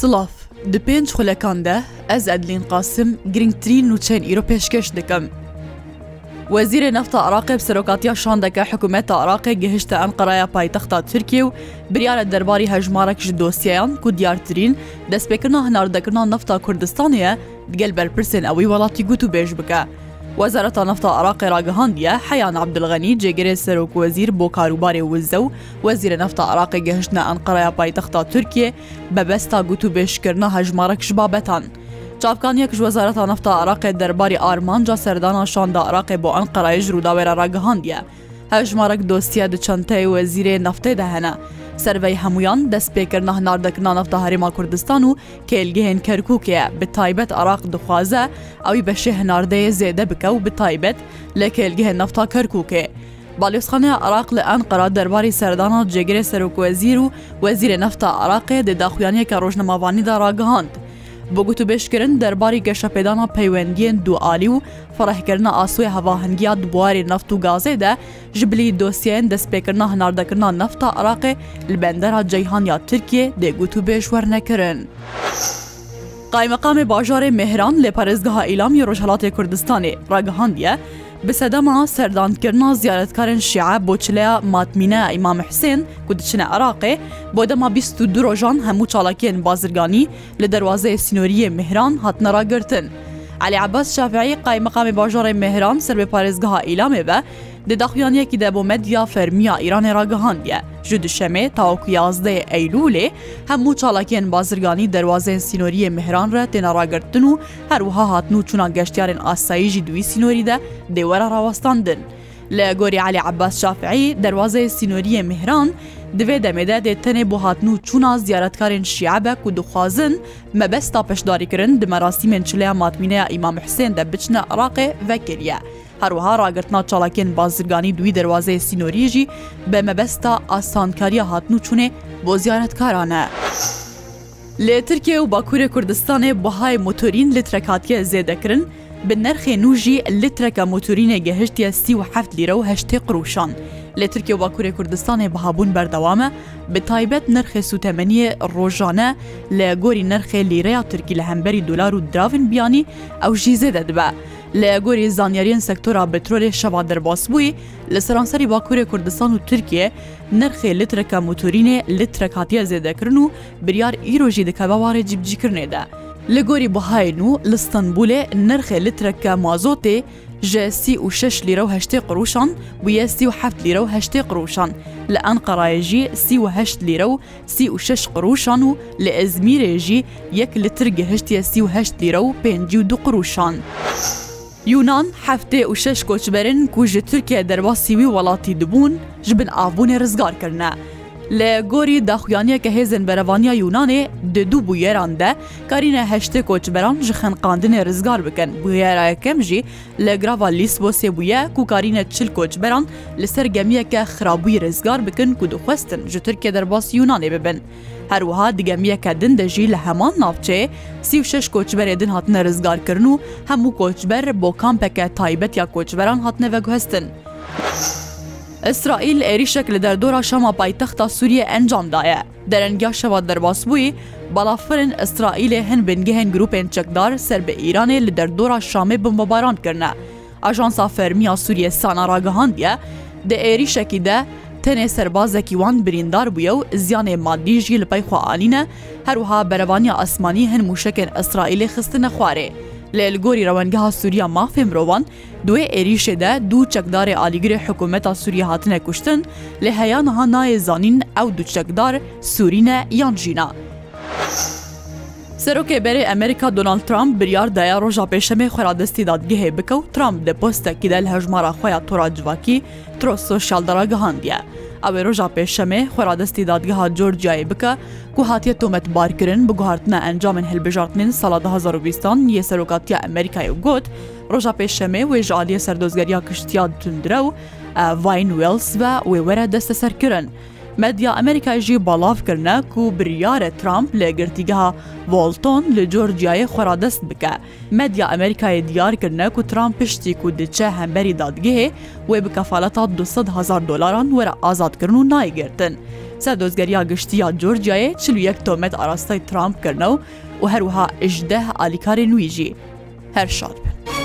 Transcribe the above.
سلااف Di pênc xulekان de ez Edlîn Qasim girngtirîn nûçeyên îro pêşkeş dikim. Wezîrê nefta Iraqê bi serokatiya şandeke hikûmeta Iraqê gihişte em qiraya paytexta Tirkiye û biryare derbarî hejmarek ji dosyeyan ku diyartirîn destpêkirna hinardekirna nefta Kurdistanê ye digel berpirsên ewî welatî gut û bêj bike. وەزارەتە نفتا عراقی ڕگەهاندە حەیان عبدلغەنی جێگرێ سەرۆک وەزیر بۆ کاروبارێ وزە و وەزیرە نفتا عراقی گەهشتە ئەنقەرەیە پایتەختا تورکێ بەبەستا گوت و بێشکردە هەژمارە کشبابەتان. چاپکان یەکش وەزارەتە نفتا عراقی دەرباری ئارمانجا سەردانا شاندا عراقی بۆ ئەن قەرایژ ڕووداوێرە ڕگەهاندە. هەژمارەك دۆستیا دو چەندەی وەزیرێ نفتێ دەهەنە. Servey hemûyan destpêkirna hinardekirna nefta herêma Kurdistan û kêlgehên Kerkûkye bi taybet Araq dixwaze ew î beşê hinardeyê zêde bike û bi taybet lê kêlgehên nefta Kerkûkê. Balyosxaneya Iraq li Enqera derbarî serdana cegirê serokvezîr û wezîrê nefta Iraqê dê daxuyaniyeke rojnemavanî da ragihand. بۆ گوتوبێشکردن دەرباری گەشەپێدانە پەیوەندیان دوعالی و فڕەحکردە ئاسوی هەواهنگیا دوبواری نەفت و گازێدا ژبلی دۆسیێن دەستپێکردنا هەناردەکردنا نەفتا عراقێ لبندەرا جەیهانیا ترکیە دێگوتو بێشوەەر نەکردن. قایمەقامی باژارێ مهران لێ پارێزگەها ئیلامی ڕۆژهڵاتی کوردستانی ڕگەهاندە، Bi sedema serdankirina ziyaretkarên şiye boçileya matmîne İmam Hüseyin ku diçine Iraqê bo dema bîst du rojan hemû çalakiyên bazirganî li derwazeyê sînoriyê Mihran hatnera girtin. Elî Ebas Şafeî qaymeqamê bajarê Mihran serbê parêzgeha îlamê ve di daxuyaniyekî de bo medya fermiya Îranê ragihandiye. Ji dişemê tawaku yazdeyê eylûlê hemû çalakiyên bazirganî derwazên sînoriyê mihran re têna ragirtin û her wiha hatnû çûna geştyarên asayî jî duî sînorî de dêwera rawastandin. لە گۆری علی عباس شافعی دەواازەیە سینۆریە میهران divê demêde dê tenê bo hatn û çûna ziyaretkarên şiabe ku dixwazin mebesta peşdarîkirin di merasîmên çileya matmîneya îmam Hüsên de biçine Iraqê vekiriye. Herwiha ragirtina çalakên bazirganî duî derwazeyê sînorî jî be mebesta asankariya hatn û çûnê bo ziyaretkaran e. Lê Tirkiye û Bakurê Kurdistanê bihayê motorîn li trekatiye zêdekirin, بە نرخێ نوژی لترەکە مۆتورینە گەهشتە سی و هەفت لیرە و هەشتێ قڕوشان لە ترکیە و باکوورێ کوردستانی بەهابوون بەردەوامە بە تایبەت نرخێ سوتەمەنیە ڕۆژانە لە گۆری نرخێ لیرەیە تورکی لە هەمبەری دولار و دراڤن بیانی ئەو ژیزە دەدبە. لە گۆری زانیاریان سەکتۆرا بترۆلێ شەوا دەرباس بووی لە سەرانسەری باکوورێ کوردستان و تورکیە نرخێ لترەکە موتورینێ لترەکاتیە زێدەکردن و بریار ئیرۆژی دەکە بەوارێ جیبجیکردنێدا. لە گۆری بەهاین و لەستەنبولێ نرخێ لترەکە مازۆتێ ژە سی و شش لیرە و هەشتێ قڕوشان بویە سی و هەفت لیرە و هەشتێ قڕوشان لە ئەن قەڕایژی سی و هەشت لیرە و سی و شش قڕوشان و لە ئەزمیرێژی یەک لترگە هەشتە سی و هەشت لیرە و پێنج و دو قڕوشان. یونان هەفتێ و شش کۆچبەرن کوژە تورکیا دەروا سیوی وڵاتی دبوون ژ بن ئابوونێ ڕزگارکردە. لە گۆری داخویانە کە هێزن بەرەوانیا یونانێ د دوو بویێران دە کارینە هەشتێ کۆچبەران ji خەنقاندنێ rizgar bikin بویێرایەکەم جی لە گراڤ لیسبۆسێ بووە کوکارینە چل کۆچبەران لەسەر گەمیەکە خراببووی rizgar bikin ku dixwestin ji Tirkiye derbas یونانێ ببن. هەروەها دیگەمیەکە دن دەژی لە هەمان ناوچێ سی و شش کۆچبەرێ دن هاتنە rizgarkirin و هەموو کۆچبەر بۆ کامپەکە تایبەت یا کۆچبەران هاتنەوە گوهستن. ئیسرائیل عێریشێک لە دەردۆرا شەما پایتەختا سووریە ئەنجامدایە دەرەنگیا شەوا دەرباس بووی بەڵافرن ئیسرائیلێ هەن بنگەهێن گروپێن چەکدار سەر بە ئیرانێ لە دەردۆرا شامێ بمبەبارانکردە ئاژانسا فەرمییا سووریە ساناراگەهاندە دە عێریشەکی دە تەنێ سەربازێکی وان بریندار بووە و زیانێ مادیژی لەپەی خوعاالینە هەروها بەرەوانی ئاسمانی هەن موشکێن ئەسرائیلی خستنە خوارێ. لە ئەلگۆری ڕەوەنگەها سووریا مافێ مرۆوان دوێ عێریشێدا دوو چەکدارێ ئالیگرێ حکوومەتا سووری هاتنە کوشتن لە هەیانها نایەزانین ئەو دوو چەکدار سوورینە یان ژینا. سەرۆکێ بەرێ ئەمریکا دۆناالد ترامپ بریاردایە ڕۆژا پێشەمێ خۆرادەستی دادگەهێ بکە و ترامپ دە پۆستەکی دە لە هەژمارە خۆیان تۆراجواکی ترۆ سۆشالدەرا گەهاندە. ئەوێ ڕۆژا پێشەمێ خۆرادەستی دادگەها جۆرجیایی بکە کو هااتە تۆمەت بارکردن بە گوهارتنە ئەنجامن هەلبژارتنین ساڵا 2020 یە سەرۆکاتیا ئەمریکای و گوت ڕۆژا پێشەمێ وێژعالیە سەردۆزگەریا کشتیا تونندرە و ڤین وێلس بە وێوەرە دەستە سەرکردن. مەدیا ئەمریکایژی بەڵاوکردە و بریارە ترامپ لە گرتیگەها ڤۆلتۆن لە جۆرجیای خۆرادەست بکە مەدیا ئەمریکای دیارکردە و ترامپ پشتی و دچە هەمبەری دادگەهێ وێ بکەفاالەتا 200 هزار دلاران وەرە ئازادکردن و نایگرتن. سەر دۆزگەریا گشتیا جۆرجیایە 41 تۆمەت ئاراستای ترامپکردنە و و هەروها 18 ئالیکاری نویژی هەر شاد بن.